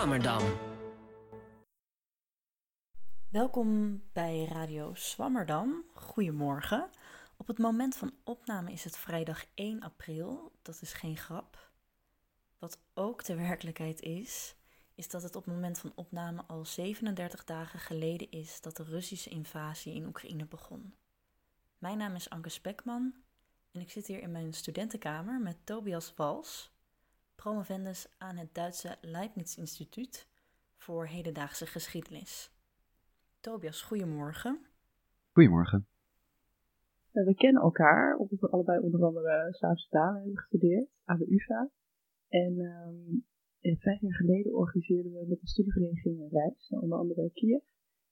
Swammerdam. Welkom bij Radio Swammerdam. Goedemorgen. Op het moment van opname is het vrijdag 1 april. Dat is geen grap. Wat ook de werkelijkheid is, is dat het op het moment van opname al 37 dagen geleden is dat de Russische invasie in Oekraïne begon. Mijn naam is Anke Spekman en ik zit hier in mijn studentenkamer met Tobias Wals, promovendus aan het Duitse Leibniz Instituut voor hedendaagse geschiedenis. Tobias, goedemorgen. Goedemorgen. We kennen elkaar, omdat we allebei onder andere Slavische talen hebben gestudeerd aan de UvA. En um, vijf jaar geleden organiseerden we met de studievereniging een reis onder andere Kiev.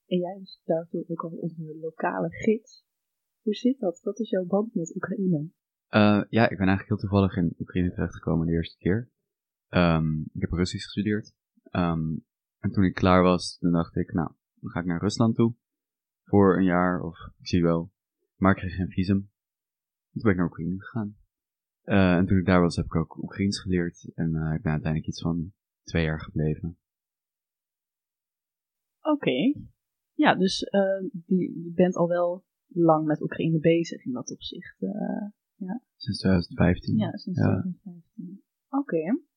En jij was daartoe ook al onze lokale gids. Hoe zit dat? Wat is jouw band met Oekraïne? Uh, ja, ik ben eigenlijk heel toevallig in Oekraïne terechtgekomen de eerste keer. Um, ik heb Russisch gestudeerd. Um, en toen ik klaar was, dan dacht ik, nou, dan ga ik naar Rusland toe. Voor een jaar, of ik zie wel. Maar ik kreeg geen visum. Toen ben ik naar Oekraïne gegaan. Uh, en toen ik daar was, heb ik ook Oekraïens geleerd. En uh, ik ben uiteindelijk iets van twee jaar gebleven. Oké. Okay. Ja, dus uh, die, je bent al wel lang met Oekraïne bezig in dat opzicht. ja. Sinds 2015. Ja, sinds ja. 2015. Oké. Okay.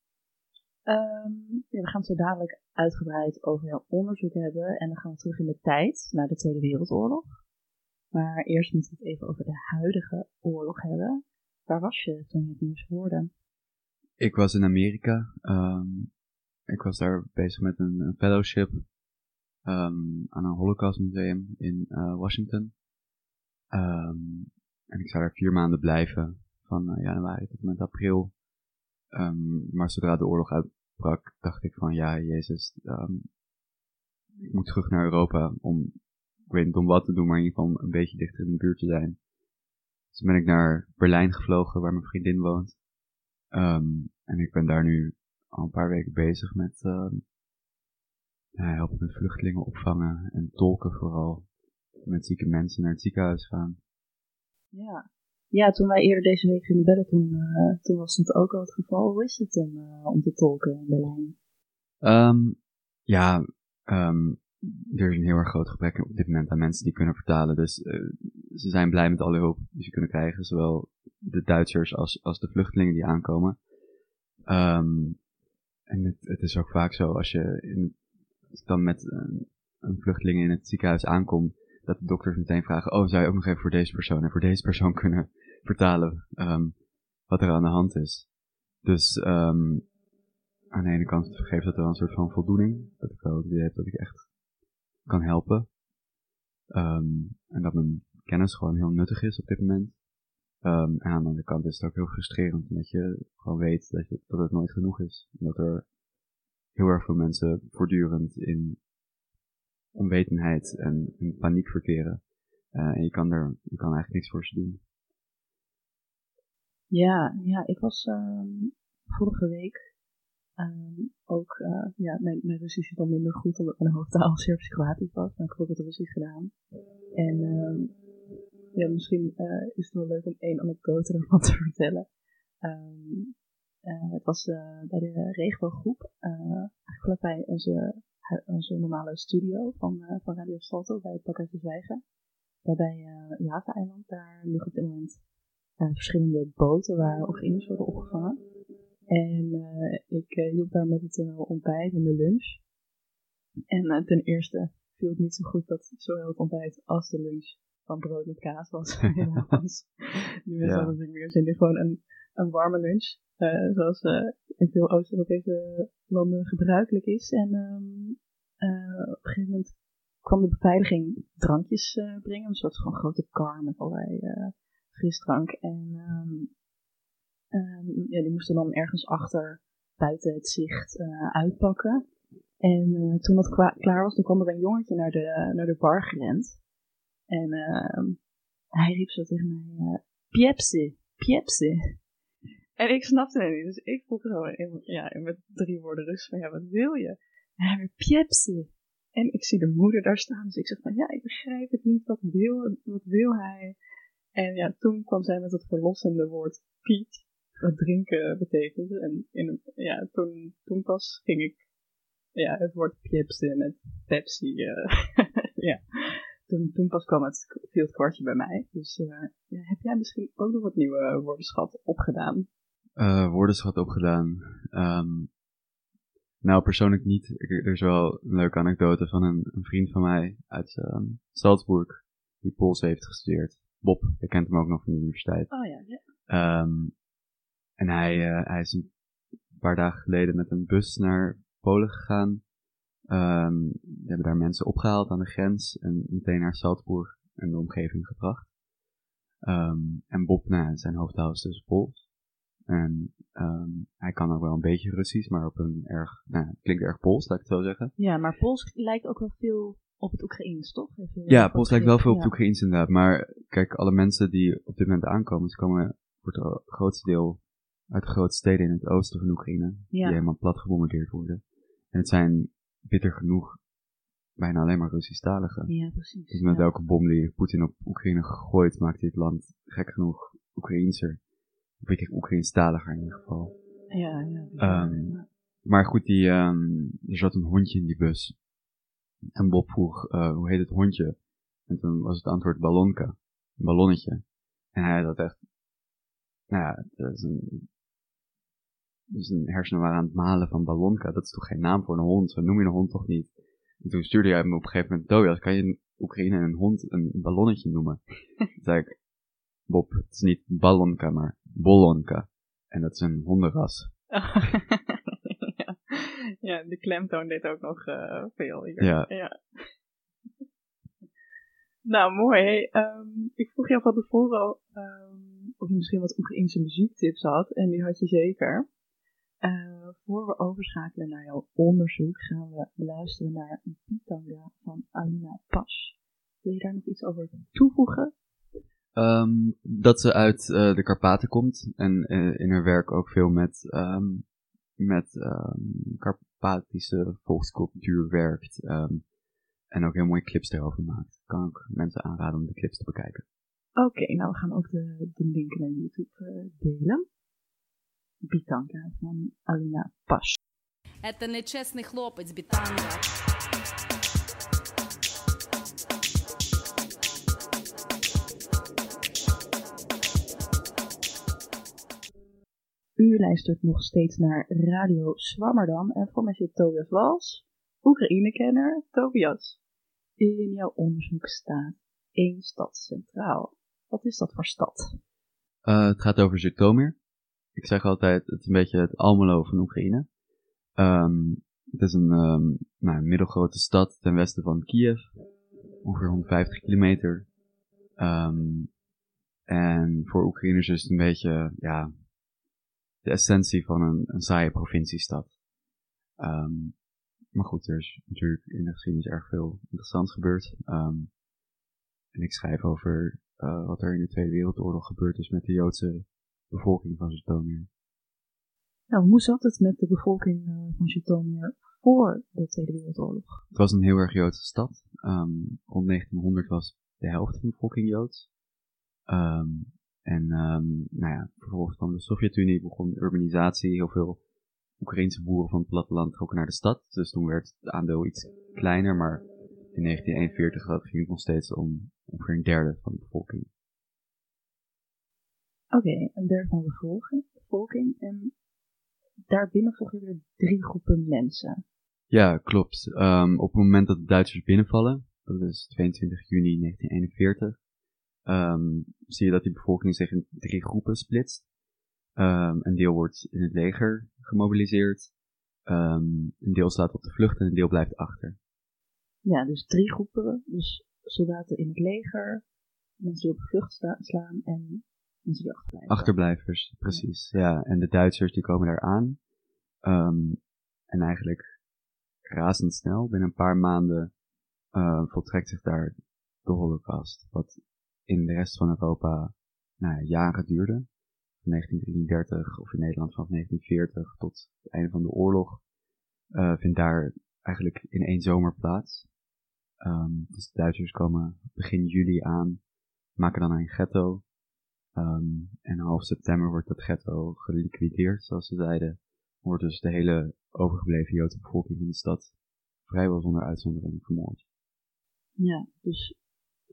Ja, we gaan het zo dadelijk uitgebreid over jouw onderzoek hebben. En dan gaan we terug in de tijd, naar de Tweede Wereldoorlog. Maar eerst moeten we het even over de huidige oorlog hebben. Waar was je toen je het nieuws hoorde? Ik was in Amerika. Um, ik was daar bezig met een, fellowship um, aan een Holocaust museum in uh, Washington. en ik zou daar vier maanden blijven, van uh, januari tot en met april. Um, maar zodra de oorlog uitbrak, dacht ik van ja, Jezus, um, ik moet terug naar Europa om, ik weet niet om wat te doen, maar in ieder geval een beetje dichter in de buurt te zijn. Dus ben ik naar Berlijn gevlogen, waar mijn vriendin woont. Um, en ik ben daar nu al een paar weken bezig met helpen met vluchtelingen opvangen en tolken vooral. Met zieke mensen naar het ziekenhuis gaan. Ja, ja, toen wij eerder deze week gingen bellen, toen, uh, toen was het ook al het geval. Hoe is het dan uh, om te tolken in Berlijn? Um, ja, um, er is een heel erg groot gebrek op dit moment aan mensen die kunnen vertalen. Dus uh, ze zijn blij met alle hulp die ze kunnen krijgen. Zowel de Duitsers als, als de vluchtelingen die aankomen. Um, en het, het, is ook vaak zo, als je in, dan met een, een vluchteling in het ziekenhuis aankom, dat de dokters meteen vragen, oh, zou je ook nog even voor deze persoon en voor deze persoon kunnen vertalen um, wat er aan de hand is. Dus um, aan de ene kant geeft dat wel een soort van voldoening, dat ik wel het idee heb dat ik echt kan helpen. Um, en dat mijn kennis gewoon heel nuttig is op dit moment. en aan de andere kant is het ook heel frustrerend, omdat je gewoon weet dat, je, dat het nooit genoeg is. En dat er heel erg veel mensen voortdurend in onwetendheid en paniek verkeren. Uh, en je kan er, je kan eigenlijk niks voor ze doen. Ja, ja, ik was um, vorige week um, ook, uh, ja, mijn, mijn Russisch is minder goed omdat mijn hoofdtaal Serbisch-Kroatisch was, maar ik heb het Russisch gedaan. En um, ja, misschien uh, is het wel leuk om één anekdote ervan te vertellen. Het was bij de regenbooggroep, eigenlijk vlakbij onze onze normale studio van, uh, van Radio Salto bij het de Zwijgen. Daarbij uh, Java-eiland, daar liggen op dit moment verschillende boten waar Oekraïners worden opgevangen. En ik hielp daar met het ontbijt en de lunch. En ten eerste viel het niet zo goed dat zowel het ontbijt als de lunch van brood met kaas was. Helaas. Die mensen hadden natuurlijk meer zin in gewoon een, een warme lunch. Uh, zoals uh, in veel Oost-Europese landen gebruikelijk is. En um, uh, op een gegeven moment kwam de beveiliging drankjes brengen. Een soort van grote kar met allerlei frisdrank. En um, um, ja, die moesten dan ergens achter buiten het zicht uitpakken. En toen dat klaar was, toen kwam er een jongetje naar de, naar de bar gerend. En hij riep zo tegen mij, Piepse, Piepse. En ik snapte het niet, dus ik vroeg gewoon ja, met drie woorden rust van, ja, wat wil je? En hij weer. En ik zie de moeder daar staan, dus ik zeg van, ja, ik begrijp het niet, wat wil, wat wil hij? En ja, toen kwam zij met het verlossende woord Piet, wat drinken betekent. En in, ja, toen, toen pas ging ik ja, het woord pjipste met Pepsi. eh, ja. Toen, toen pas kwam het, viel het kwartje bij mij. Dus eh, heb jij misschien ook nog wat nieuwe woordenschat opgedaan? Eh woordenschat opgedaan. Ehm, nou, persoonlijk niet. Er is wel een leuke anekdote van een, een vriend van mij uit ehm, Salzburg, die Pools heeft gestudeerd. Bob, je kent hem ook nog van de universiteit. Oh ja, ja. Ehm, en hij, eh, hij is een paar dagen geleden met een bus naar Polen gegaan. Ehm die hebben daar mensen opgehaald aan de grens en meteen naar Salzburg en de omgeving gebracht. Ehm, en Bob, nou, zijn hoofdtaal is dus Pools. En ehm, hij kan ook wel een beetje Russisch, maar op een erg, nou, het klinkt erg Pools, laat ik het zo zeggen. Ja, maar Pools lijkt ook wel veel op het Oekraïens, toch? Ja, Pools lijkt wel veel op het Oekraïens inderdaad. Maar kijk, alle mensen die op dit moment aankomen, ze komen voor het grootste deel uit de grote steden in het oosten van Oekraïne. Die helemaal plat gebombardeerd worden. En het zijn bitter genoeg bijna alleen maar Russisch-taligen. Ja, precies. Dus met ja. elke bom die Poetin op Oekraïne gegooid, maakt het land gek genoeg Oekraïenser. Weet ik, Oekraïnstaliger in ieder geval. Ja, ja. Ehm, Maar goed, die, ehm, er zat een hondje in die bus. En Bob vroeg, eh, hoe heet het hondje? En toen was het antwoord ballonka. Een ballonnetje. En hij had echt, nou ja, het is een, dus een hersenen waren aan het malen van ballonka. Dat is toch geen naam voor een hond? Zo noem je een hond toch niet? En toen stuurde hij me op een gegeven moment, Tobias, kan je in Oekraïne een hond een ballonnetje noemen? toen zei ik, Bob, het is niet ballonka, maar bollonka. En dat is een hondenras. ja. ja, de klemtoon deed ook nog eh, veel hier. Ja. Nou, mooi. Hey, ehm, ik vroeg jou van tevoren al ehm, of je misschien wat Oekraïnse muziektips had. En die had je zeker. Eh, voor we overschakelen naar jouw onderzoek, gaan we luisteren naar Pitanga van Alina Pas. Wil je daar nog iets over toevoegen? Ehm, dat ze uit eh, de Karpaten komt en eh, in haar werk ook veel met, ehm, met ehm, Karpatische volkscultuur werkt. ehm, en ook heel mooie clips erover maakt. Kan ook mensen aanraden om de clips te bekijken. Oké, nou we gaan ook de, de link naar YouTube eh, delen. Bitanka van Alina Pas. Это нечесний хлопець, бітанга. U luistert nog steeds naar Radio Swammerdam en voor mij zit Tobias Wals, Oekraïne-kenner Tobias. In jouw onderzoek staat één stad centraal. Wat is dat voor stad? Eh, het gaat over Zhytomyr. Ik zeg altijd, het is een beetje het Almelo van Oekraïne. Ehm, het is een, ehm, nou, middelgrote stad ten westen van Kiev. Ongeveer 150 kilometer. Ehm, en voor Oekraïners is het een beetje, ja, de essentie van een, een saaie provinciestad. Ehm, maar goed, er is natuurlijk in de geschiedenis erg veel interessants gebeurd. Ehm, en ik schrijf over eh, wat er in de Tweede Wereldoorlog gebeurd is met de Joodse bevolking van Zhytomyr. Nou, hoe zat het met de bevolking eh, van Zhytomyr voor de Tweede Wereldoorlog? Het was een heel erg Joodse stad. Ehm, rond 1900 was de helft van de bevolking Joods. En ehm, nou ja, vervolgens van de Sovjet-Unie begon urbanisatie. Heel veel Oekraïnse boeren van het platteland trokken naar de stad. Dus toen werd het aandeel iets kleiner, maar in 1941 had- ging het nog steeds om ongeveer een derde van de bevolking. Oké, een derde van de bevolking, bevolking en daarbinnen volgen weer drie groepen mensen. Ja, klopt. Ehm, op het moment dat de Duitsers binnenvallen, dat is 22 juni 1941, ehm, zie je dat die bevolking zich in drie groepen splitst. Ehm, een deel wordt in het leger gemobiliseerd, ehm, een deel staat op de vlucht en een deel blijft achter. Ja, dus drie groepen. Dus soldaten in het leger, mensen die op de vlucht slaan en mensen die achterblijven. Achterblijvers, precies. Ja, en de Duitsers die komen daar aan. En eigenlijk razendsnel, binnen een paar maanden, eh, voltrekt zich daar de holocaust. Wat in de rest van Europa nou, ja, jaren duurde. Van 1933 of in Nederland van 1940 tot het einde van de oorlog. eh, vindt daar eigenlijk in één zomer plaats. Ehm, dus de Duitsers komen begin juli aan, maken dan een ghetto. Um, en half september wordt dat ghetto geliquideerd, zoals ze zeiden. Wordt dus de hele overgebleven Joodse bevolking van de stad vrijwel zonder uitzondering vermoord. Ja, dus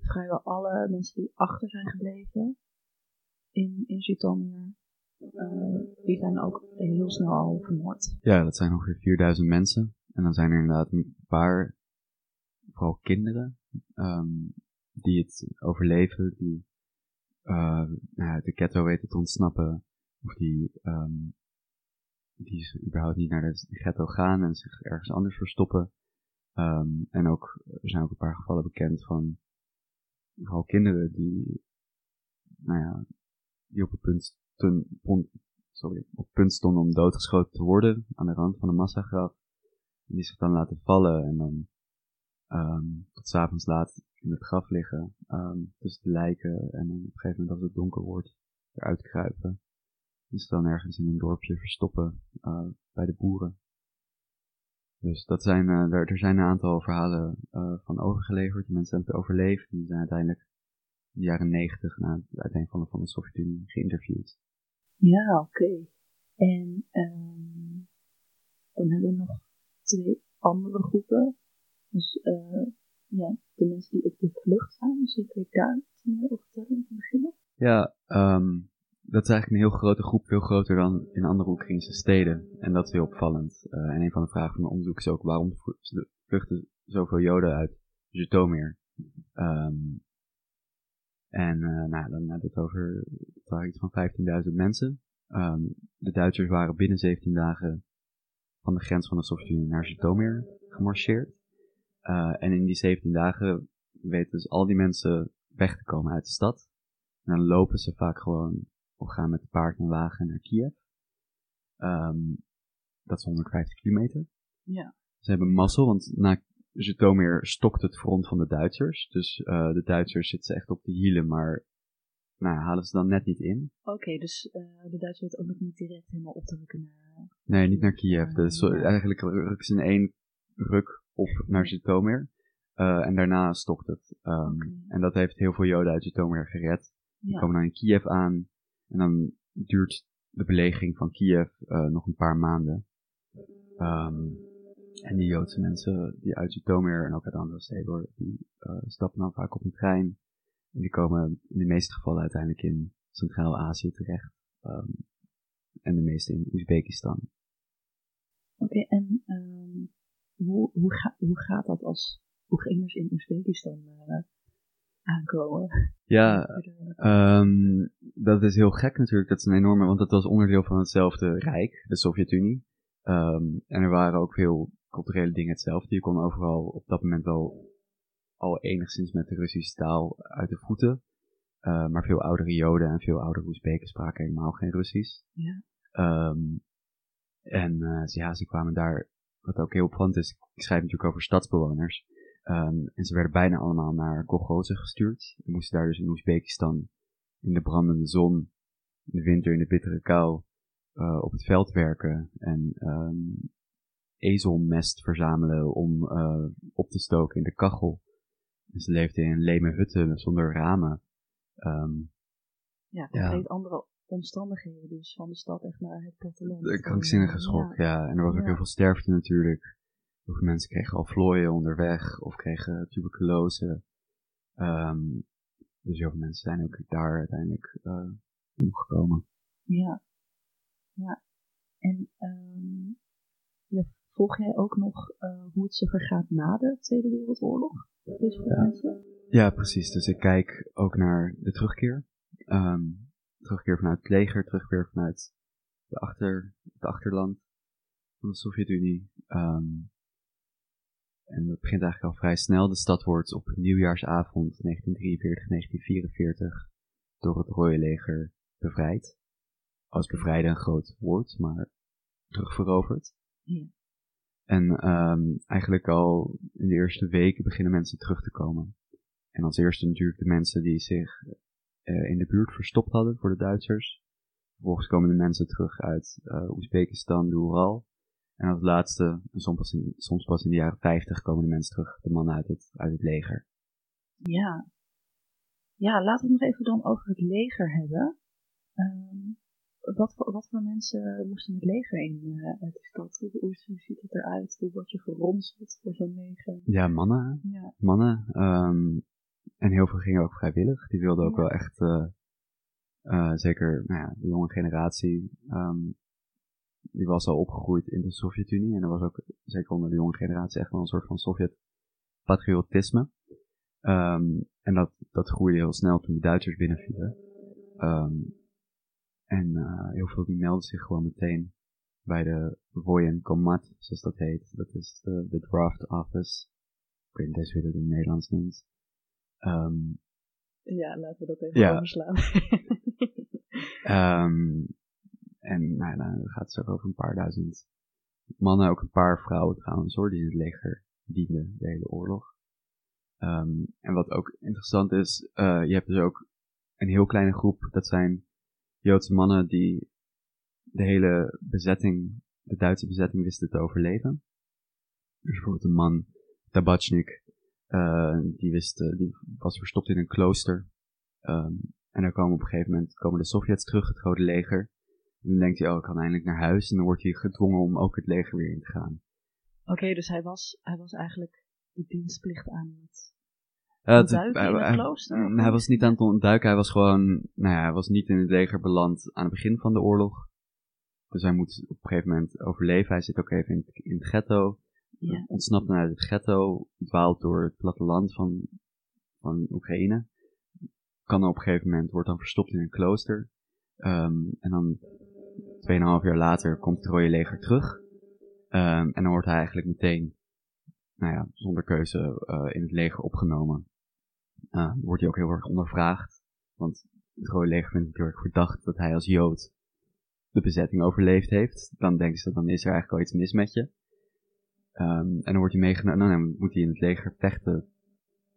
vrijwel alle mensen die achter zijn gebleven in, in Zitomer, uh, die zijn ook heel snel al vermoord. Ja, dat zijn ongeveer 4000 mensen. En dan zijn er inderdaad een paar, vooral kinderen, um, die het overleven, die uh, nou, de ghetto weten te ontsnappen, of die, um, die überhaupt niet naar de ghetto gaan en zich ergens anders verstoppen. Um, en ook, er zijn ook een paar gevallen bekend van vooral kinderen die, nou ja, die op het punt, sorry, op het punt stonden om doodgeschoten te worden aan de rand van een massagraf. En die zich dan laten vallen en dan um, tot s'avonds laat in het graf liggen, um, tussen de lijken en dan op een gegeven moment als het donker wordt, eruit kruipen. Dus dan ergens in een dorpje verstoppen uh, bij de boeren. Dus dat zijn, uh, er, er, zijn een aantal verhalen uh, van overgeleverd. Die mensen hebben het overleefd. Die zijn uiteindelijk in de jaren negentig na het uiteenvallen van de Sovjet-Unie geïnterviewd. Ja, oké. Okay. En um, dan hebben we nog twee andere groepen. Dus uh, ja, de mensen die op de vlucht gaan. Misschien kun je daar iets meer over vertellen om te beginnen? Ja, um, dat is eigenlijk een heel grote groep, veel groter dan in andere Oekraïnse steden. En dat is heel opvallend. Uh, en een van de vragen van mijn onderzoek is ook waarom vluchten zoveel Joden uit Zhytomyr. Um, en uh, nou, dan hebben het over iets van 15.000 mensen. Um, de Duitsers waren binnen 17 dagen van de grens van de Sovjet-Unie naar Zhytomyr gemarcheerd. Uh, en in die 17 dagen weten dus al die mensen weg te komen uit de stad. En dan lopen ze vaak gewoon of gaan met paard en wagen naar Kiev. Um, dat is 150 kilometer. Ja. Ze hebben mazzel, want na Zhytomyr stokt het front van de Duitsers. Dus uh, de Duitsers zitten echt op de hielen, maar nou, halen ze dan net niet in. Oké, okay, dus uh, de Duitsers weten ook nog niet direct helemaal op te rukken naar... Nee, niet naar Kiev. dus ja. eigenlijk rukken ze in één ruk op naar Zhytomyr. Uh, en daarna stokt het. Um, okay. En dat heeft heel veel Joden uit Zhytomyr gered. Die ja. komen dan in Kiev aan. En dan duurt de belegering van Kiev uh, nog een paar maanden. Um, en die Joodse mensen die uit Zhytomyr en ook uit andere steden, die uh, stappen dan vaak op een trein. En die komen in de meeste gevallen uiteindelijk in Centraal-Azië terecht. Um, en de meeste in Oezbekistan. Oké, en um, hoe, hoe, hoe gaat dat als Oekraïners in Oezbekistan uh, aankomen? Ja, um, dat is heel gek natuurlijk. Dat is een enorme, want dat was onderdeel van hetzelfde rijk, de Sovjet-Unie. Um, en er waren ook veel culturele dingen hetzelfde. Je kon overal op dat moment wel al enigszins met de Russische taal uit de voeten. Uh, maar veel oudere Joden en veel oudere Oezbeken spraken helemaal geen Russisch. Ja. Um, en uh, ja, ze kwamen daar, wat ook heel opvallend is, ik schrijf natuurlijk over stadsbewoners. Um, en ze werden bijna allemaal naar Kolgozen gestuurd. Ze moesten daar dus in Oezbekistan in de brandende zon, in de winter in de bittere kou, uh, op het veld werken en um, ezelmest verzamelen om uh, op te stoken in de kachel. En ze leefden in leme hutten zonder ramen. Um, ja, compleet ja. andere omstandigheden dus van de stad echt naar het platteland. De krankzinnige schok, ja. ja. En er was ook heel veel sterfte natuurlijk. Heel veel mensen kregen al vlooien onderweg of kregen tuberculose. Um, dus heel veel mensen zijn ook daar uiteindelijk uh, omgekomen. Ja, ja. En um, ja, volg jij ook nog uh, hoe het zich vergaat na de Tweede Wereldoorlog? Deze ja. mensen? ja, precies. Dus ik kijk ook naar de terugkeer. Um, terugkeer vanuit het leger, terugkeer vanuit de achter, het achterland van de Sovjet-Unie. Um, en dat begint eigenlijk al vrij snel. De stad wordt op nieuwjaarsavond 1943-1944 door het Rode Leger bevrijd. Als bevrijden een groot woord, maar terugveroverd. Ja. En um, eigenlijk al in de eerste weken beginnen mensen terug te komen. En als eerste natuurlijk de mensen die zich uh, in de buurt verstopt hadden voor de Duitsers. Vervolgens komen de mensen terug uit uh, Oezbekistan, de Ural. En als laatste, soms pas, in, soms pas in de jaren 50, komen de mensen terug, de mannen uit het, uit het leger. Ja. Ja, laten we het nog even dan over het leger hebben. Um, wat, voor, wat voor mensen moesten het leger in uh, uit de stad? Hoe, hoe, ziet het eruit? Hoe word je geronseld voor zo'n leger? Ja, mannen. Ja. Mannen. Um, en heel veel gingen ook vrijwillig. Die wilden ook Ja. wel echt, uh, uh, zeker nou ja, de jonge generatie, um, die was al opgegroeid in de Sovjet-Unie. En er was ook, zeker onder de jonge generatie, echt wel een soort van Sovjet-patriotisme. Um, en dat, dat groeide heel snel toen de Duitsers binnenvielen. Um, en uh, heel veel die melden zich gewoon meteen bij de Vojenkomat, zoals dat heet. Dat is de, de draft office. Ik weet niet hoe dat in het Nederlands noemt. Um, ja, laten we dat even Ja. overslaan. um, en nou, dan gaat het ook over een paar duizend mannen, ook een paar vrouwen trouwens hoor, die in het leger dienden de hele oorlog. Um, en wat ook interessant is, uh, je hebt dus ook een heel kleine groep, dat zijn Joodse mannen die de hele bezetting, de Duitse bezetting wisten te overleven. Dus bijvoorbeeld een man, Tabachnik, uh, die wist, uh, die was verstopt in een klooster. Um, en dan komen op een gegeven moment komen de Sovjets terug, het grote leger. En dan denkt hij, oh, ik kan eindelijk naar huis. En dan wordt hij gedwongen om ook het leger weer in te gaan. Oké, okay, dus hij was, hij was eigenlijk de dienstplicht aan het Ja, ontduiken in het klooster? hij, hij was niet aan het ontduiken, hij was gewoon, nou ja, hij was niet in het leger beland aan het begin van de oorlog. Dus hij moet op een gegeven moment overleven. Hij zit ook even in het, in het ghetto. Ja. Ontsnapt dan uit het ghetto, dwaalt door het platteland van, van Oekraïne. Kan op een gegeven moment, wordt dan verstopt in een klooster. Um, en dan 2,5 jaar later komt het Rode Leger terug. Um, en dan wordt hij eigenlijk meteen, nou ja, zonder keuze uh, in het leger opgenomen. Uh, wordt hij ook heel erg ondervraagd. Want het Rode Leger vindt erg verdacht dat hij als Jood de bezetting overleefd heeft. Dan denken ze, dan is er eigenlijk al iets mis met je. Um, en dan wordt hij meegenomen, nou, dan moet hij in het leger vechten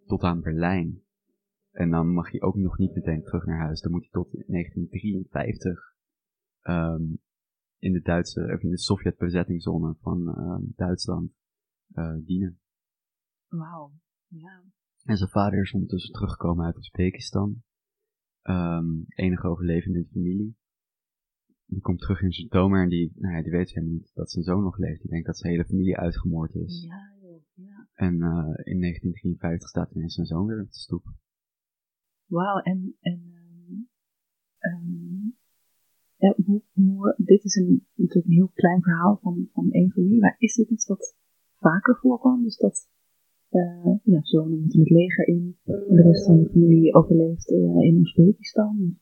tot aan Berlijn. En dan mag hij ook nog niet meteen terug naar huis. Dan moet hij tot 1953 um, in de Duitse, of in de Sovjet-bezettingszone van um, Duitsland uh, dienen. Wauw, ja. En zijn vader is ondertussen teruggekomen uit Oezbekistan. Um, enige overlevende in de familie. Die komt terug in zijn tomer en die, nou ja, die weet helemaal niet dat zijn zoon nog leeft. Die denkt dat zijn hele familie uitgemoord is. Ja, joh, ja. En uh, in 1953 staat ineens zijn zoon weer op de stoep. Wauw, en, en um, um, dit is een, natuurlijk een heel klein verhaal van, van één familie, maar is dit iets wat vaker voorkwam? Dus dat uh, ja, zonen moeten het leger in en de rest van de familie overleeft uh, in Oezbekistan?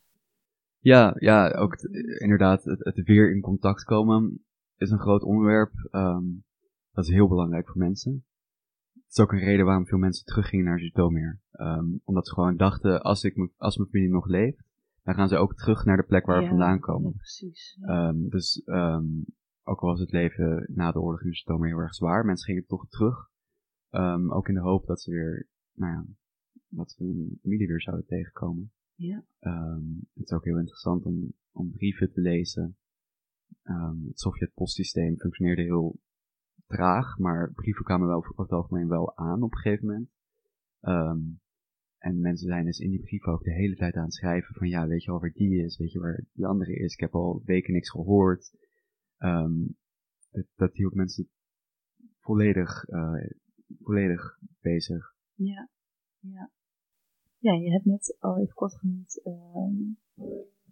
Ja, ja, ook inderdaad, het, weer in contact komen is een groot onderwerp. Um, dat is heel belangrijk voor mensen. Het is ook een reden waarom veel mensen teruggingen naar Zitomer. Um, omdat ze gewoon dachten, als, ik, als mijn familie nog leeft, dan gaan ze ook terug naar de plek waar we ja, vandaan komen. Precies. Ja. Um, dus um, ook al was het leven na de oorlog in Zitomer heel erg zwaar, mensen gingen toch terug. ook in de hoop dat ze weer, nou ja, dat ze hun familie weer zouden tegenkomen. Ja. het is ook heel interessant om, om brieven te lezen. het Sovjet-postsysteem functioneerde heel traag, maar brieven kwamen wel over het algemeen wel aan op een gegeven moment. Um, en mensen zijn dus in die brieven ook de hele tijd aan het schrijven van ja, weet je al waar die is, weet je waar die andere is, ik heb al weken niks gehoord. Um, dat, dat hield mensen volledig, uh, volledig bezig. Ja, ja. Ja, je hebt net al even kort genoemd um,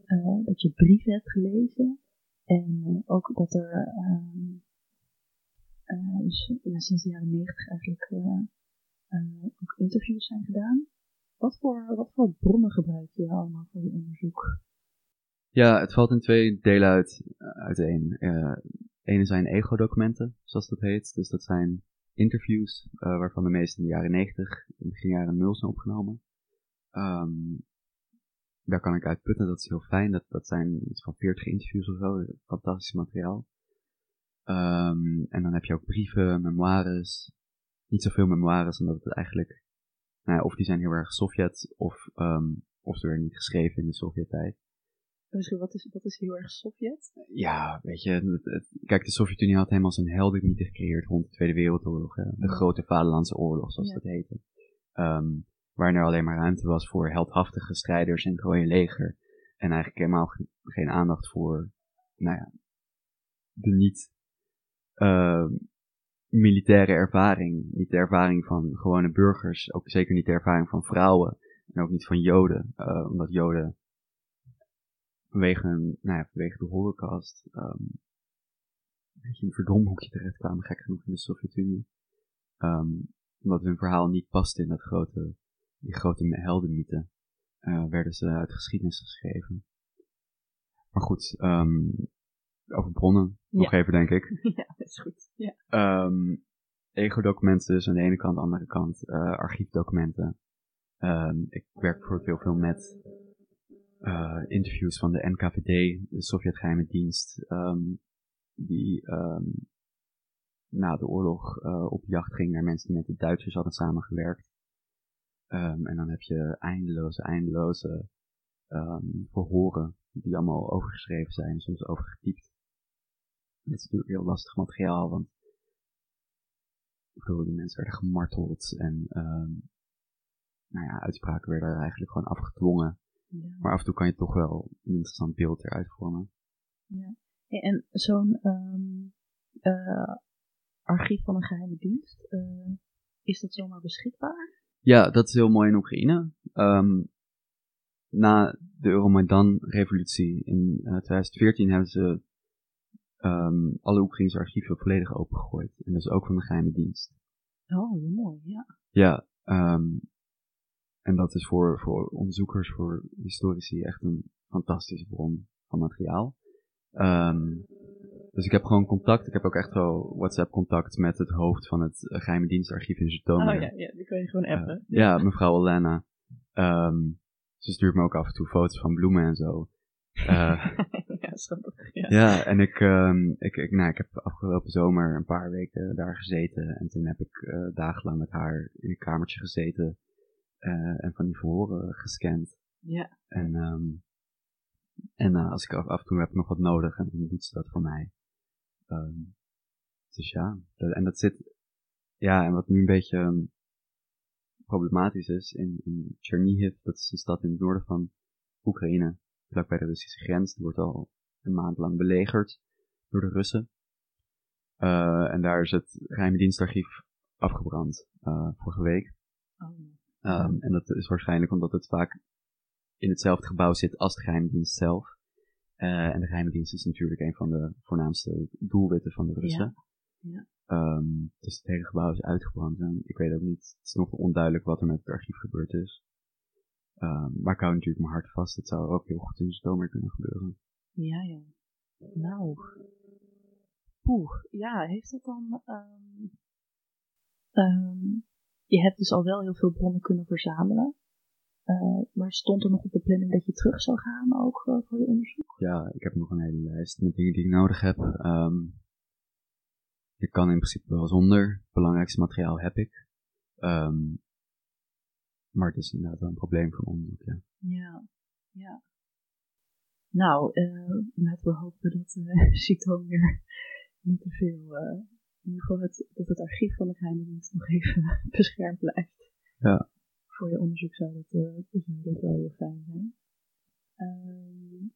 uh, dat je brieven hebt gelezen en uh, ook dat er uh, dus, ja, sinds de jaren negentig eigenlijk ook interviews zijn gedaan. Wat voor, wat voor bronnen gebruik je allemaal voor je onderzoek? Ja, het valt in twee delen uit, uiteen. Uh, ene zijn ego-documenten, zoals dat heet. Dus dat zijn interviews, uh, waarvan de meeste in de jaren 90, in begin jaren 0 zijn opgenomen. Um, daar kan ik uit putten, dat is heel fijn. Dat, dat zijn iets van 40 interviews of zo, fantastisch materiaal. Um, en dan heb je ook brieven, memoires. Niet zoveel memoires, omdat het eigenlijk nou ja, of die zijn heel erg Sovjet, of, um, of ze werden niet geschreven in de Sovjet-tijd. Misschien, wat is, wat is heel erg Sovjet? Ja, weet je, het, het, kijk, de Sovjet-Unie had helemaal zijn heldenmythe gecreëerd rond de Tweede Wereldoorlog. Hè? De grote Vaderlandse oorlog, zoals Ja. dat heette. Um, waarin er alleen maar ruimte was voor heldhaftige strijders in het Rode Leger. En eigenlijk helemaal ge- geen aandacht voor, nou ja, de niet eh, militaire ervaring. Niet de ervaring van gewone burgers. Ook zeker niet de ervaring van vrouwen. En ook niet van Joden. eh, omdat Joden vanwege, nou ja, vanwege de holocaust ehm, een beetje in een verdomhoekje terechtkwamen, gek genoeg in de Sovjet-Unie. Ehm, omdat hun verhaal niet paste in dat grote, die grote heldenmythe, eh, werden ze uit de geschiedenis geschreven. Maar goed, ehm, over bronnen nog even, denk ik. ja, dat is goed. Ja. Ehm ego-documenten dus aan de ene kant, aan de andere kant eh, archiefdocumenten. Ehm, ik werk bijvoorbeeld heel veel met eh, interviews van de NKVD, de Sovjet-geheime dienst, ehm, die na de oorlog eh, op jacht ging naar mensen die met de Duitsers hadden samengewerkt. En dan heb je eindeloze, eindeloze verhoren die allemaal overgeschreven zijn soms overgetypt. Dat is natuurlijk heel lastig materiaal, want ik bedoel, die mensen werden gemarteld en ehm, nou ja, uitspraken werden eigenlijk gewoon afgedwongen. Ja. Maar af en toe kan je toch wel een interessant beeld eruit vormen. Hey, En zo'n ehm, eh, archief van een geheime dienst, eh, is dat zomaar beschikbaar? Ja, dat is heel mooi in Oekraïne. Ehm, na de Euromaidan-revolutie in eh, 2014 hebben ze ehm, alle Oekraïnse archieven volledig opengegooid. En dus ook van de geheime dienst. Oh, heel mooi, ja. Ja, ehm, en dat is voor, voor onderzoekers, voor historici echt een fantastische bron van materiaal. Ehm, dus ik heb gewoon contact, ik heb ook echt wel WhatsApp-contact met het hoofd van het eh, geheime dienstarchief in Zhytomyr. Oh ja, ja, die kan je gewoon Eh, appen. ja, mevrouw Olena. Ehm, ze stuurt me ook af en toe foto's van bloemen en zo. Eh, ja. Ja. ja, en ik, ehm, ik, ik, nou, ik heb afgelopen zomer een paar weken daar gezeten. En toen heb ik eh, dagenlang met haar in een kamertje gezeten. eh, en van die verhoren gescand. ja. En, ehm, en eh, als ik af, af en toe heb ik nog wat nodig, en dan doet ze dat voor mij. Ehm, dus ja, dat- en dat zit, ja, en wat nu een beetje problematisch is, in, in Chernihiv, dat is een stad in het noorden van Oekraïne, vlakbij de Russische grens, die wordt al een maand lang belegerd door de Russen. Eh, en daar is het geheime dienstarchief afgebrand, eh, vorige week. Oh, Ehm, en dat is waarschijnlijk omdat het vaak in hetzelfde gebouw zit als de geheime dienst zelf. Eh, en de geheime dienst is natuurlijk een van de voornaamste doelwitten van de Russen. Ja. Ehm, dus het hele gebouw is uitgebrand. En ik weet ook niet, het is nog onduidelijk wat er met het archief gebeurd is. Ehm, maar ik hou natuurlijk mijn hart vast. Het zou ook heel goed in zomer kunnen gebeuren. Ja, ja. Nou. Poeh, ja, heeft dat dan... ehm, ehm, je hebt dus al wel heel veel bronnen kunnen verzamelen. Eh, maar stond er nog op de planning dat je terug zou gaan ook eh, voor je onderzoek? Ja, ik heb nog een hele lijst met dingen die ik nodig heb. Ehm ik kan in principe wel zonder. Het belangrijkste materiaal heb ik. Ehm, maar het is inderdaad wel een probleem voor onderzoek, ja. Ja, ja. Nou, eh, laten we hopen dat uh, Cito weer niet te veel. eh, in ieder geval het, dat het archief van de geheime dienst nog even beschermd blijft. Ja. Voor je onderzoek zou dat, dat wel heel fijn zijn. Ehm,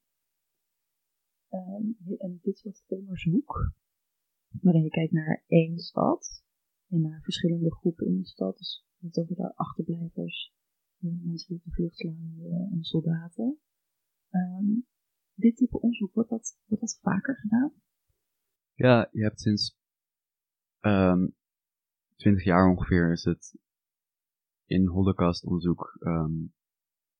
ehm, en dit was het onderzoek waarin je kijkt naar één stad en naar verschillende groepen in de stad. Dus het over de achterblijvers, de mensen die op de vlucht slaan en de, soldaten. Ehm, dit type onderzoek, wordt dat, wordt dat vaker gedaan? Ja, je hebt sinds ehm 20 jaar ongeveer is het in holocaustonderzoek, ehm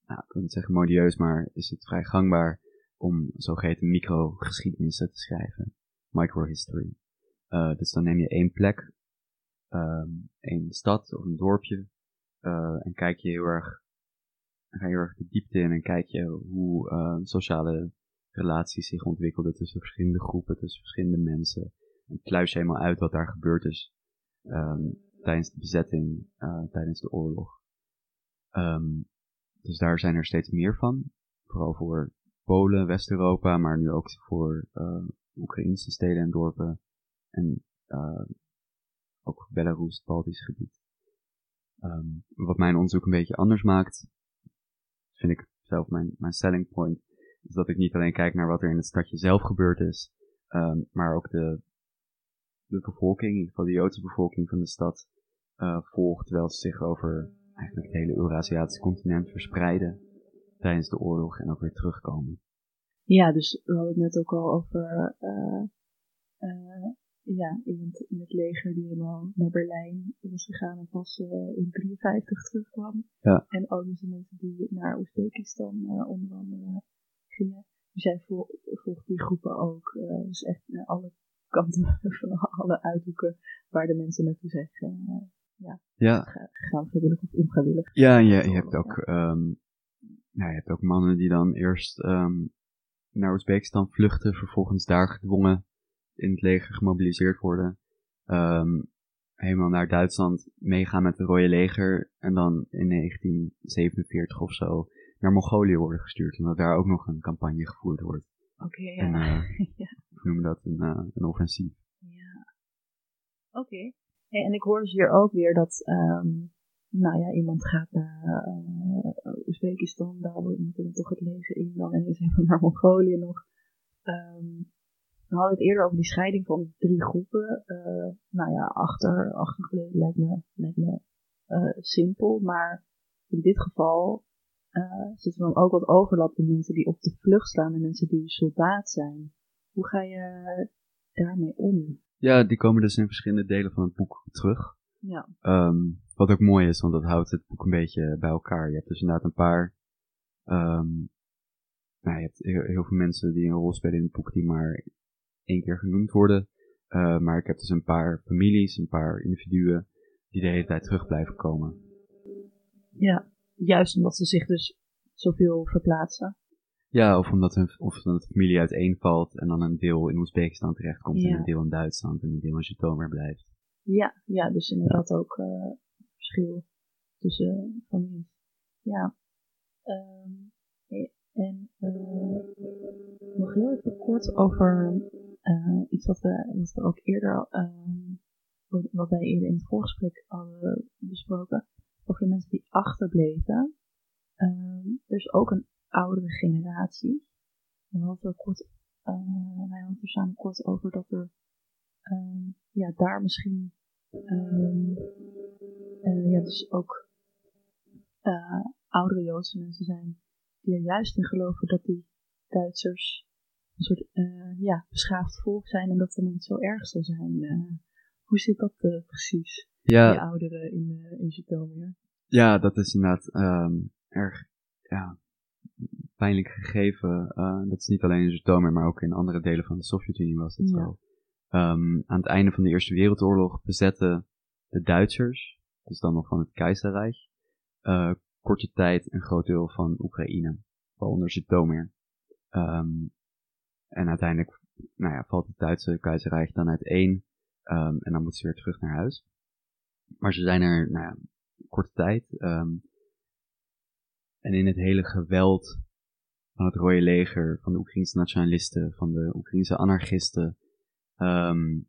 nou, ik wil zeggen modieus, maar is het vrij gangbaar om zogeheten microgeschiedenissen te schrijven. Microhistory. Uh, dus dan neem je één plek, ehm één stad of een dorpje, uh, en kijk je heel erg, ga je heel erg de diepte in en kijk je hoe uh, sociale relaties zich ontwikkelden tussen verschillende groepen, tussen verschillende mensen. En kluis je helemaal uit wat daar gebeurd is um, tijdens de bezetting, uh, tijdens de oorlog. Um, dus daar zijn er steeds meer van. Vooral voor Polen, West-Europa, maar nu ook voor uh, Oekraïnse steden en dorpen. En uh, ook Belarus, het Baltisch gebied. Um, wat mijn onderzoek een beetje anders maakt, vind ik zelf mijn, mijn selling point, Dus dat ik niet alleen kijk naar wat er in het stadje zelf gebeurd is, ehm, maar ook de, de bevolking, in ieder geval de Joodse bevolking van de stad, uh, volgt, terwijl ze zich over eigenlijk het hele Eurasiatische continent verspreiden tijdens de oorlog en ook weer terugkomen. Ja, dus we hadden het net ook al over uh, uh, ja, iemand in het leger die helemaal naar Berlijn was gegaan en pas uh, in 53 terugkwam. Ja. En ook dus de mensen die naar Oezbekistan onder andere gingen. Dus jij volgt die groepen ook. dus echt naar alle kanten van alle uithoeken waar de mensen naartoe zijn ja, ja. gegaan, vrijwillig of onvrijwillig. Ja, en je, je hebt ook, ja. Um, nou, je hebt ook mannen die dan eerst um, naar Oezbekistan vluchten, vervolgens daar gedwongen in het leger gemobiliseerd worden. Um, helemaal naar Duitsland meegaan met het Rode Leger en dan in 1947 of zo naar Mongolië worden gestuurd, omdat daar ook nog een campagne gevoerd wordt. Oké, okay, ja. En, uh, ja. We noemen dat een, uh, een offensief. Ja. Oké. Okay. Hey, en ik hoor dus hier ook weer dat, um, nou ja, iemand gaat naar uh, Oezbekistan, daar moet dan toch het leger in, dan en is even naar Mongolië nog. Um, we hadden het eerder over die scheiding van drie groepen. Uh, nou ja, achter, achtergelegen lijkt me, lijkt me simpel, maar in dit geval uh, zit er dan ook wat overlap in mensen die op de vlucht slaan en mensen die soldaat zijn. Hoe ga je daarmee om? Ja, die komen dus in verschillende delen van het boek terug. Ja. Um, wat ook mooi is, want dat houdt het boek een beetje bij elkaar. Je hebt dus inderdaad een paar. Um, nou, je hebt heel, heel, veel mensen die een rol spelen in het boek die maar één keer genoemd worden. Uh, maar ik heb dus een paar families, een paar individuen die de hele tijd terug blijven komen. Ja, juist omdat ze zich dus zoveel verplaatsen. Ja, of omdat, hun, of omdat de familie uiteenvalt en dan een deel in Oezbekistan terechtkomt Ja. en een deel in Duitsland en een deel in Zhytomyr blijft. Ja, ja dus inderdaad ook uh, verschil tussen uh, families. Ja. Um, en uh, nog heel even kort over iets wat we, wat we ook eerder, um, wat wij eerder in het voorgesprek hadden besproken, over de mensen die achterbleven. Er is ook een oudere generatie. En we hadden, kort, uh, wij hadden er samen kort over dat er um, ja, daar misschien um, uh, ja, dus ook uh, oudere Joodse mensen zijn die er juist in geloven dat die Duitsers een soort ja, beschaafd volk zijn en dat er niet zo erg zal zijn. hoe zit dat precies? Ja. Die ouderen in, in Zhytomyr. Ja, dat is inderdaad um, erg ja, pijnlijk gegeven. Uh, dat is niet alleen in Zhytomyr, maar ook in andere delen van de Sovjet-Unie was Ja. zo. Um, aan het einde van de Eerste Wereldoorlog bezetten de Duitsers, dus dan nog van het keizerrijk, uh, korte tijd een groot deel van Oekraïne, waaronder Zhytomyr. Um, en uiteindelijk nou ja, valt het Duitse keizerrijk dan uiteen um, en dan moeten ze weer terug naar huis. Maar ze zijn er nou ja, korte tijd. Um, en in het hele geweld van het Rode Leger, van de Oekraïnse nationalisten, van de Oekraïnse anarchisten, um,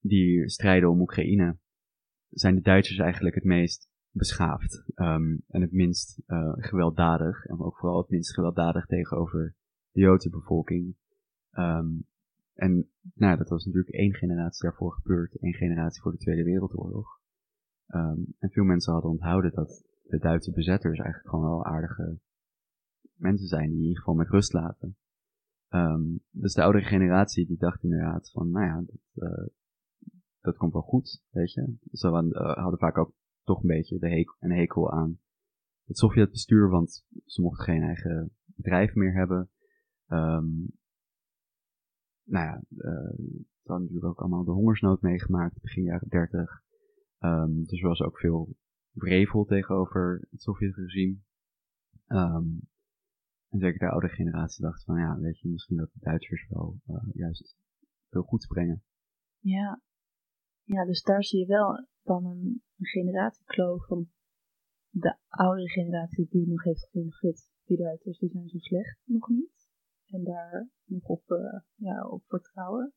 die strijden om Oekraïne, zijn de Duitsers eigenlijk het meest beschaafd um, en het minst uh, gewelddadig. En ook vooral het minst gewelddadig tegenover de Joodse bevolking. En nou, dat was natuurlijk één generatie daarvoor gebeurd, één generatie voor de Tweede Wereldoorlog. Um, en veel mensen hadden onthouden dat de Duitse bezetters eigenlijk gewoon wel aardige mensen zijn die in ieder geval met rust laten. Um, dus de oudere generatie die dacht inderdaad van, nou ja, dat, uh, dat komt wel goed, weet je. Ze hadden, uh, hadden vaak ook toch een beetje de hekel, een hekel aan het Sovjetbestuur, want ze mochten geen eigen bedrijf meer hebben. Um, nou ja, uh, ze hadden natuurlijk ook allemaal de hongersnood meegemaakt, begin jaren 30. Um, dus er was ook veel wrevel tegenover het Sovjetregime. Um, en zeker de oude generatie dacht van, ja, weet je, misschien dat de Duitsers wel uh, juist veel goeds brengen. Ja. ja, dus daar zie je wel dan een, generatiekloof van de oudere generatie die nog heeft geïnvesteerd. Die Duitsers, die zijn zo slecht nog niet. En daar nog op, uh, ja, op vertrouwen.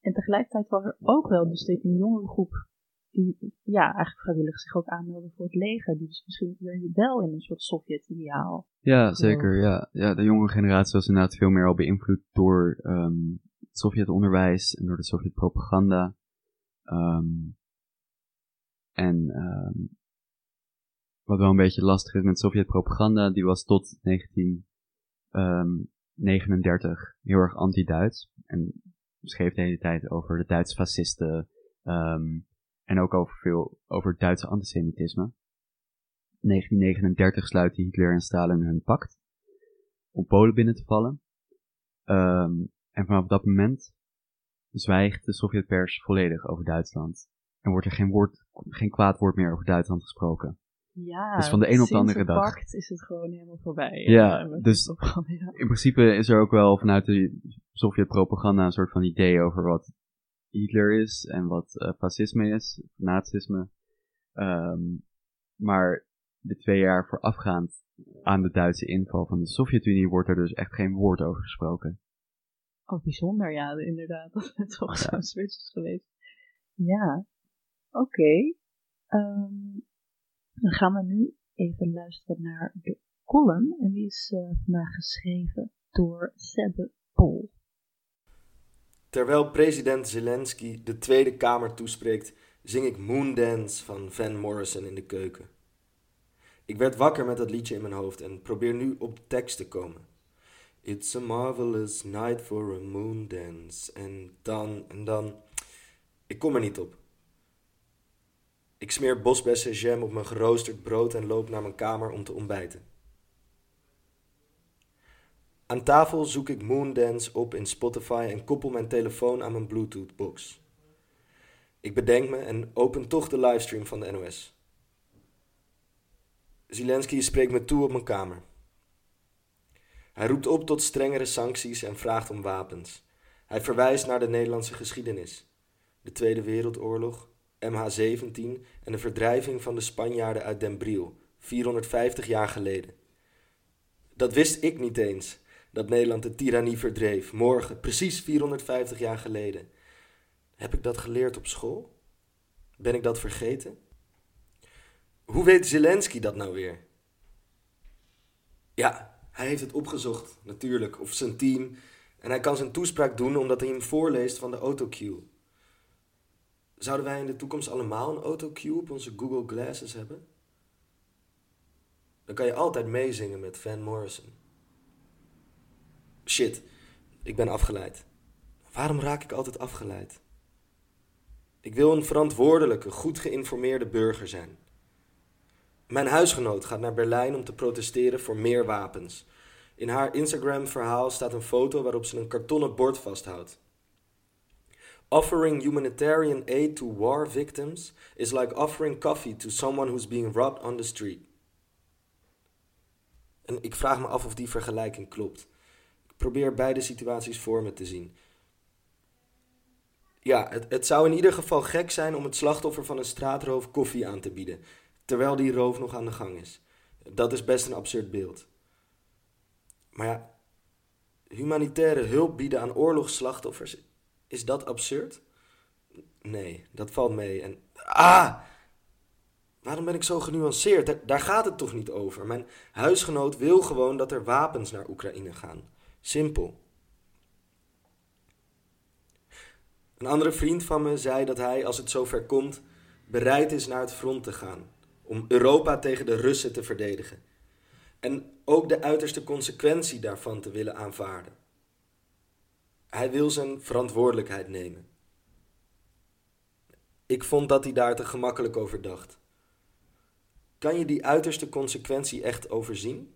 En tegelijkertijd was er ook wel dus een jongere groep die ja, eigenlijk vrijwillig zich ook aanmelden voor het leger. Die dus misschien wel in een soort Sovjet-ideaal. Ja, zeker. Ja. ja, de jonge generatie was inderdaad veel meer al beïnvloed door ehm, het Sovjet-onderwijs en door de Sovjet-propaganda. Ehm, en ehm, wat wel een beetje lastig is met Sovjet-propaganda, die was tot 1939 heel erg anti-Duits. En schreef de hele tijd over de Duitse fascisten. En ook over veel over Duitse antisemitisme. 1939 sluiten Hitler en Stalin hun pact om Polen binnen te vallen. Ehm, en vanaf dat moment zwijgt de Sovjetpers volledig over Duitsland. En wordt er geen, woord, geen kwaad woord meer over Duitsland gesproken. Ja, dus van de een op de andere dag. is het gewoon helemaal voorbij. Ja, dus in principe is er ook wel vanuit de Sovjet-propaganda een soort van idee over wat Hitler is en wat uh, fascisme is, nazisme. Um, maar de twee jaar voorafgaand aan de Duitse inval van de Sovjet-Unie wordt er dus echt geen woord over gesproken. Oh, bijzonder, ja, inderdaad. Dat het toch zo'n switch is geweest. Ja, oké. Okay. Um, dan gaan we nu even luisteren naar de column. En die is uh, vandaag geschreven door Sebbe Pol. Terwijl president Zelensky de Tweede Kamer toespreekt, zing ik Moondance van Van Morrison in de keuken. Ik werd wakker met dat liedje in mijn hoofd en probeer nu op de tekst te komen. It's a marvelous night for a moondance. En dan, en dan. Ik kom er niet op. Ik smeer bosbessenjam op mijn geroosterd brood en loop naar mijn kamer om te ontbijten. Aan tafel zoek ik Moondance op in Spotify en koppel mijn telefoon aan mijn Bluetooth-box. Ik bedenk me en open toch de livestream van de NOS. Zelensky spreekt me toe op mijn kamer. Hij roept op tot strengere sancties en vraagt om wapens. Hij verwijst naar de Nederlandse geschiedenis. De Tweede Wereldoorlog, MH17 en de verdrijving van de Spanjaarden uit Den Briel, 450 jaar geleden. Dat wist ik niet eens dat Nederland de tirannie verdreef, morgen, precies 450 jaar geleden. Heb ik dat geleerd op school? Ben ik dat vergeten? Hoe weet Zelensky dat nou weer? Ja, hij heeft het opgezocht, natuurlijk, of zijn team. En hij kan zijn toespraak doen omdat hij hem voorleest van de autocue. Zouden wij in de toekomst allemaal een autocue op onze Google Glasses hebben? Dan kan je altijd meezingen met Van Morrison. Shit, ik ben afgeleid. Waarom raak ik altijd afgeleid? Ik wil een verantwoordelijke, goed geïnformeerde burger zijn. Mijn huisgenoot gaat naar Berlijn om te protesteren voor meer wapens. In haar Instagram-verhaal staat een foto waarop ze een kartonnen bord vasthoudt. Offering humanitarian aid to war victims is like offering coffee to someone who's being robbed on the street. En ik vraag me af of die vergelijking klopt probeer beide situaties voor me te zien. Ja, het, het zou in ieder geval gek zijn om het slachtoffer van een straatroof koffie aan te bieden, terwijl die roof nog aan de gang is. Dat is best een absurd beeld. Maar ja, humanitaire hulp bieden aan oorlogsslachtoffers, is dat absurd? Nee, dat valt mee. En. Ah! Waarom ben ik zo genuanceerd? Daar, daar gaat het toch niet over? Mijn huisgenoot wil gewoon dat er wapens naar Oekraïne gaan. Simpel. Een andere vriend van me zei dat hij, als het zover komt, bereid is naar het front te gaan. Om Europa tegen de Russen te verdedigen. En ook de uiterste consequentie daarvan te willen aanvaarden. Hij wil zijn verantwoordelijkheid nemen. Ik vond dat hij daar te gemakkelijk over dacht. Kan je die uiterste consequentie echt overzien?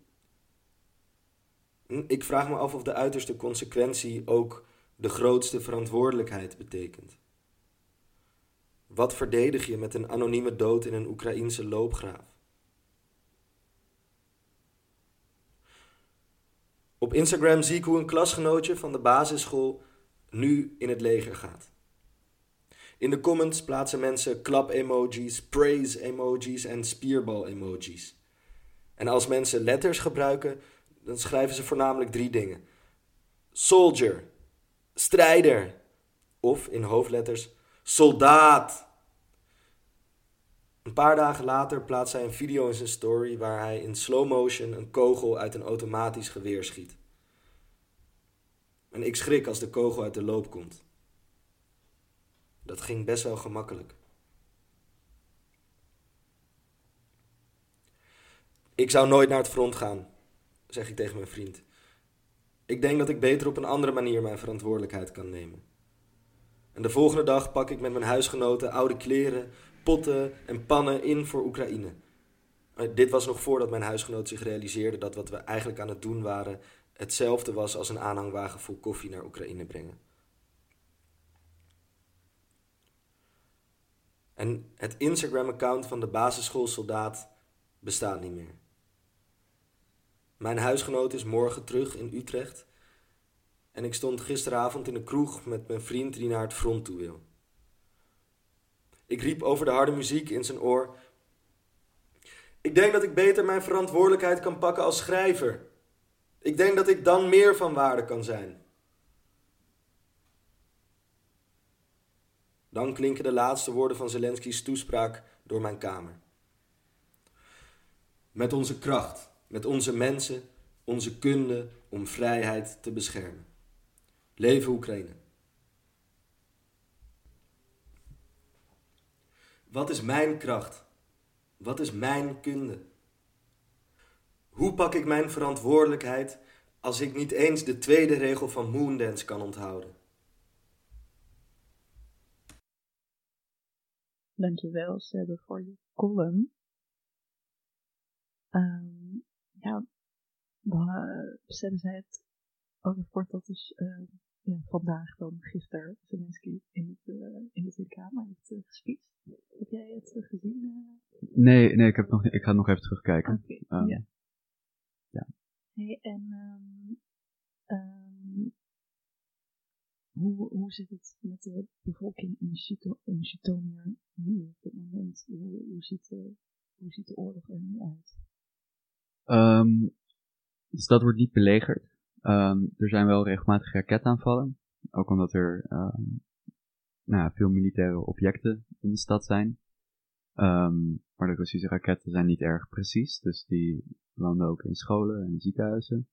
Hm, ik vraag me af of de uiterste consequentie ook de grootste verantwoordelijkheid betekent. Wat verdedig je met een anonieme dood in een Oekraïense loopgraaf? Op Instagram zie ik hoe een klasgenootje van de basisschool nu in het leger gaat. In de comments plaatsen mensen klap-emojis, praise-emojis en spierbal-emojis. En als mensen letters gebruiken, dan schrijven ze voornamelijk drie dingen: soldier, strijder, of in hoofdletters soldaat. Een paar dagen later plaatst hij een video in zijn story waar hij in slow motion een kogel uit een automatisch geweer schiet. En ik schrik als de kogel uit de loop komt. Dat ging best wel gemakkelijk. Ik zou nooit naar het front gaan, zeg ik tegen mijn vriend. Ik denk dat ik beter op een andere manier mijn verantwoordelijkheid kan nemen. En de volgende dag pak ik met mijn huisgenoten oude kleren, potten en pannen in voor Oekraïne. Eh, Dit was nog voordat mijn huisgenoot zich realiseerde dat wat we eigenlijk aan het doen waren hetzelfde was als een aanhangwagen vol koffie naar Oekraïne brengen. En het Instagram-account van de basisschoolsoldaat bestaat niet meer. Mijn huisgenoot is morgen terug in Utrecht. En ik stond gisteravond in een kroeg met mijn vriend die naar het front toe wil. Ik riep over de harde muziek in zijn oor. Ik denk dat ik beter mijn verantwoordelijkheid kan pakken als schrijver. Ik denk dat ik dan meer van waarde kan zijn. Dan klinken de laatste woorden van Zelensky's toespraak door mijn kamer. Met onze kracht, met onze mensen, onze kunde om vrijheid te beschermen. Leven Oekraïne. Wat is mijn kracht? Wat is mijn kunde? Hoe pak ik mijn verantwoordelijkheid als ik niet eens de tweede regel van Moondance kan onthouden? Dankjewel, Sebbe, voor je column. Ehm, ja, we- Sebbe zei het ook even dat dus eh, ja, vandaag dan gisteren Zelensky in, het, eh, in de Tweede Kamer heeft uh, gespeecht. Heb jij het uh, gezien? Nee, nee ik, heb nog, ik ga nog even terugkijken. Oké, Ehm, ja. ja. Hey, en ehm, ehm, hoe, hoe zit het met de bevolking in, Zito- in Zhytomyr nu op dit moment? Hoe, hoe, ziet de, hoe ziet de oorlog er nu uit? Ehm, de stad wordt niet belegerd. Ehm, er zijn wel regelmatig raketaanvallen. Ook omdat er ehm, nou, veel militaire objecten in de stad zijn. Ehm, maar de Russische raketten zijn niet erg precies. Dus die landen ook in scholen en ziekenhuizen.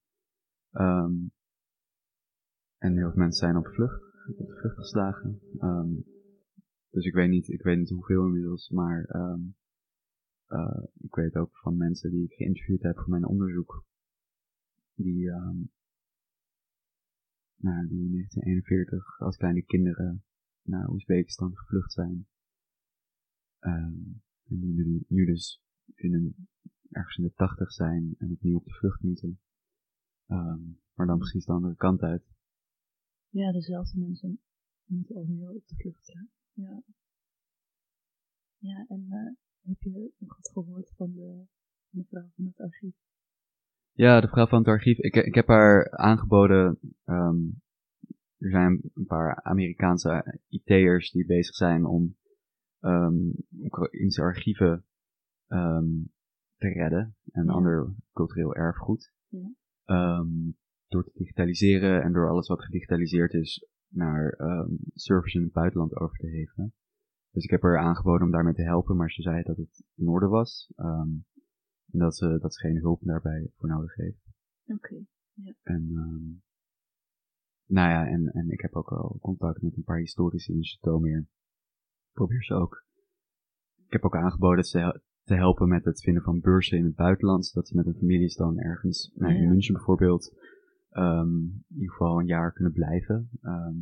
En heel veel mensen zijn op vlucht, op de vlucht geslagen. Dus ik weet, niet, ik weet niet hoeveel inmiddels, maar eh, ik weet ook van mensen die ik geïnterviewd heb voor mijn onderzoek. Die, ehm, nou, die in 1941 als kleine kinderen naar Oezbekistan gevlucht zijn. Ehm, en die nu, nu dus in een, ergens in de tachtig zijn en opnieuw op de vlucht moeten. Ehm, maar dan precies de andere kant uit. Ja, dezelfde mensen moeten alweer op de vlucht zijn. Ja. Ja, en eh, heb je nog wat gehoord van de mevrouw van het archief? Ja, de vrouw van het archief. Ik, ik heb haar aangeboden. ehm, er zijn een paar Amerikaanse IT'ers die bezig zijn om ehm Oekraïnse archieven ehm, te redden en Ja. ander cultureel erfgoed. Ja. Door te digitaliseren en door alles wat gedigitaliseerd is naar servers in het buitenland over te hevelen. Dus ik heb haar aangeboden om daarmee te helpen, maar ze zei dat het in orde was. En dat ze, dat ze geen hulp daarbij voor nodig heeft. Oké. En, ehm, nou ja, en, en ik heb ook al contact met een paar historici in. Ik probeer ze ook. Ik heb ook aangeboden ze te helpen met het vinden van beurzen in het buitenland. Zodat ze met hun families dan ergens, nou, in Ja. München bijvoorbeeld, ehm, in ieder geval een jaar kunnen blijven. Ehm,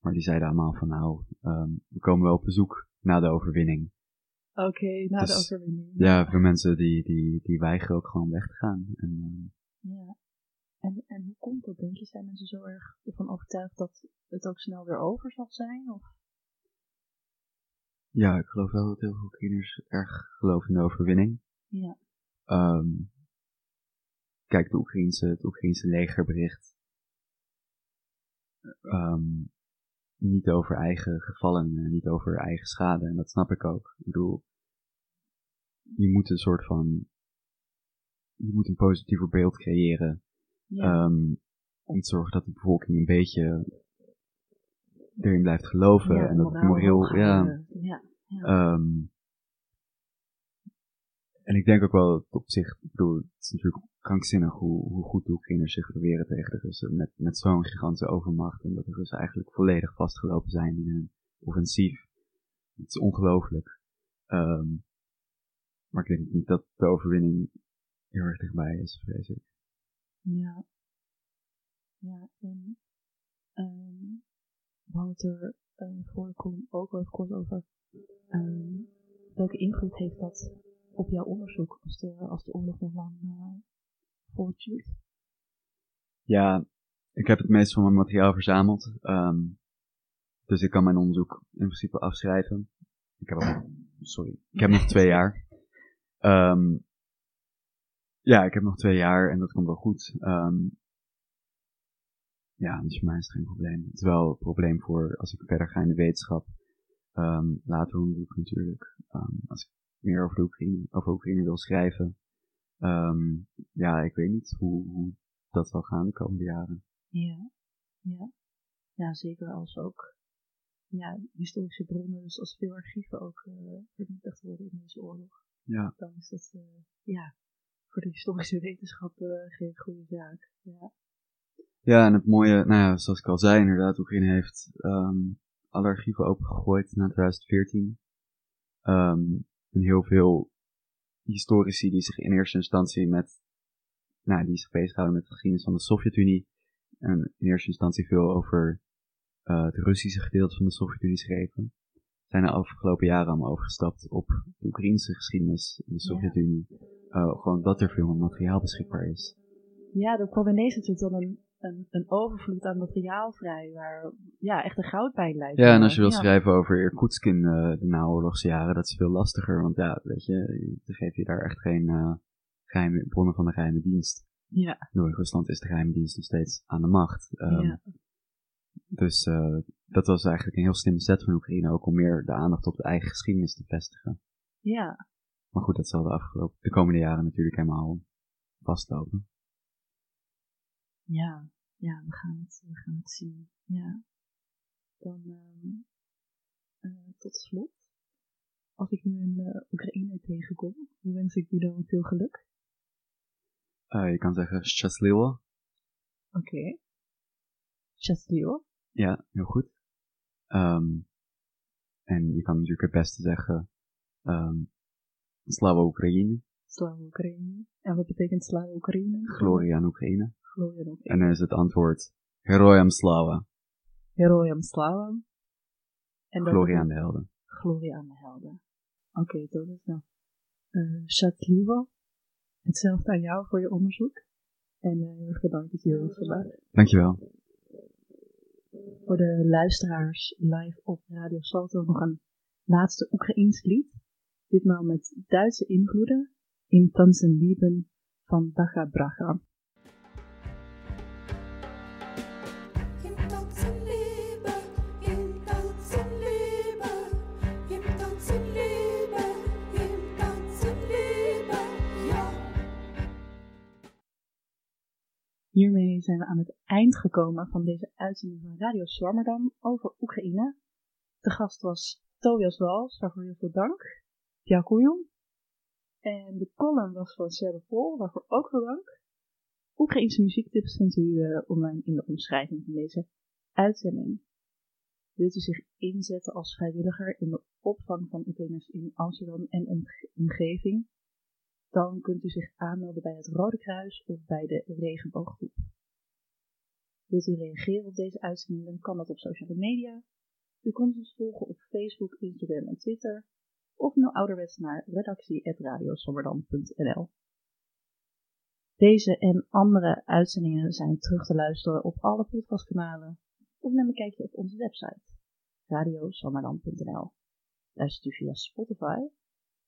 maar die zeiden allemaal van nou, we komen wel op bezoek na de overwinning. Oké, na de Dus, overwinning. Ja, voor mensen die, die, die weigeren ook gewoon weg te gaan. En, ehm, Ja. En, en hoe komt dat, denk je? Zijn mensen zo erg ervan overtuigd dat het ook snel weer over zal zijn? Of? Ja, ik geloof wel dat heel veel Oekraïners erg geloven in de overwinning. Ja. Ehm, kijk, de Oekraïnse, het Oekraïnse legerbericht ehm, niet over eigen gevallen, en niet over eigen schade. En dat snap ik ook. Ik bedoel, je moet een soort van, je moet een positiever beeld creëren Ja. ehm, om te zorgen dat de bevolking een beetje erin blijft geloven ja, en dat het moreel, ja, houden. ja. Ehm, en ik denk ook wel dat op zich, ik bedoel, het is natuurlijk krankzinnig hoe, hoe goed de Oekraïners zich proberen tegen de Russen met, met zo'n gigantische overmacht. En dat de Russen eigenlijk volledig vastgelopen zijn in hun offensief. Het is ongelooflijk. Ehm, maar ik denk niet dat de overwinning heel erg dichtbij is, vrees ik. Ja. Ja, en um, we hadden het er uh, voor de column ook wel even kort over. Um, welke invloed heeft dat op jouw onderzoek als de, als de oorlog nog lang uh, voortduurt? Ja, ik heb het meeste van mijn materiaal verzameld. Um, dus ik kan mijn onderzoek in principe afschrijven. Ik heb nog, sorry, ik heb nog twee jaar. Um, ja, ik heb nog twee jaar en dat komt wel goed. Um, ja, dus voor mij is het geen probleem. Het is wel een probleem voor als ik verder ga in de wetenschap. Um, later onderzoek natuurlijk. Als ik meer over de Oekraïne, over Oekraïne wil schrijven. Um, ja, ik weet niet hoe, hoe dat zal gaan de komende jaren. Ja, ja. Ja, zeker als ook ja, historische bronnen, dus als veel archieven ook uh, vernietigd worden in deze oorlog. Ja. Dan is dat, uh, ja, voor de historische wetenschap uh, geen goede zaak. Ja. Ja, en het mooie, nou ja, zoals ik al zei, inderdaad, Oekraïne heeft um, alle archieven opengegooid na 2014. Um, en heel veel historici die zich in eerste instantie met, nou, die zich bezighouden met de geschiedenis van de Sovjet-Unie. En in eerste instantie veel over uh, het Russische gedeelte van de Sovjet-Unie schreven. Zijn de afgelopen jaren allemaal overgestapt op de Oekraïnse geschiedenis in de Sovjet-Unie. Ja. Uh, gewoon dat er veel materiaal beschikbaar is. Ja, er kwam ineens natuurlijk dan een een, een overvloed aan materiaal vrij, waar ja, echt een goudpijn lijkt. Ja, en als je wil ja. schrijven over Irkutsk in uh, de naoorlogse jaren, dat is veel lastiger, want ja, weet je, dan geef je daar echt geen uh, geheime bronnen van de geheime dienst. Ja. Door Rusland is de geheime dienst nog steeds aan de macht. Um, ja. Dus uh, dat was eigenlijk een heel slimme set van Oekraïne, ook om meer de aandacht op de eigen geschiedenis te vestigen. Ja. Maar goed, dat zal de afgelopen, de komende jaren natuurlijk helemaal vastlopen. Ja, ja, we gaan het, we gaan het zien. Ja. Dan um, uh, tot slot. Als ik nu een uh, Oekraïner tegenkom, hoe wens ik die dan veel geluk? Uh, je kan zeggen Счастливо. Oké. Okay. Счастливо. Ja, heel goed. Um, en je kan natuurlijk het beste zeggen um, Slava Oekraïne. Slava Oekraïne. En wat betekent Slava Oekraïne? Gloria aan Oekraïne. Gloria aan Oekraïne. En dan is het antwoord Heroyam Slava. Heroyam Slava. En Gloria aan de helden. Gloria aan de helden. Oké, okay, dat is nou. Uh, Shatlivo. Hetzelfde aan jou voor je onderzoek. En uh, heel erg bedankt dat je hier was vandaag. Dankjewel. Voor de luisteraars live op Radio Salto nog een laatste Oekraïens lied. Ditmaal met Duitse invloeden in Tanzen Lieben van Daga Braga. Hiermee zijn we aan het eind gekomen van deze uitzending van Radio Zwammerdam over Oekraïne. De gast was Tobias Wals, waarvoor heel veel dank. Djakoujom. En de column was van Sarah Vol, waarvoor ook veel dank. Oekraïnse muziektips vindt u uh, online in de omschrijving van deze uitzending. Wilt u zich inzetten als vrijwilliger in de opvang van Oekraïners in Amsterdam en omgeving? Dan kunt u zich aanmelden bij het Rode Kruis of bij de Regenbooggroep. Wilt u reageren op deze uitzending, dan kan dat op sociale media. U kunt ons volgen op Facebook, Instagram en Twitter. Of mail ouderwets naar redactie.radiosommerdam.nl Deze en andere uitzendingen zijn terug te luisteren op alle podcastkanalen. Of neem een kijkje op onze website, radiosommerdam.nl Luistert u via Spotify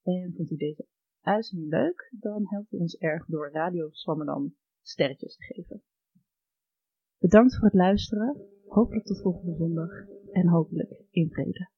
en vindt u deze uitzending leuk, dan helpt u ons erg door Radio Swammerdam sterretjes te geven. Bedankt voor het luisteren, hopelijk tot volgende zondag en hopelijk in vrede.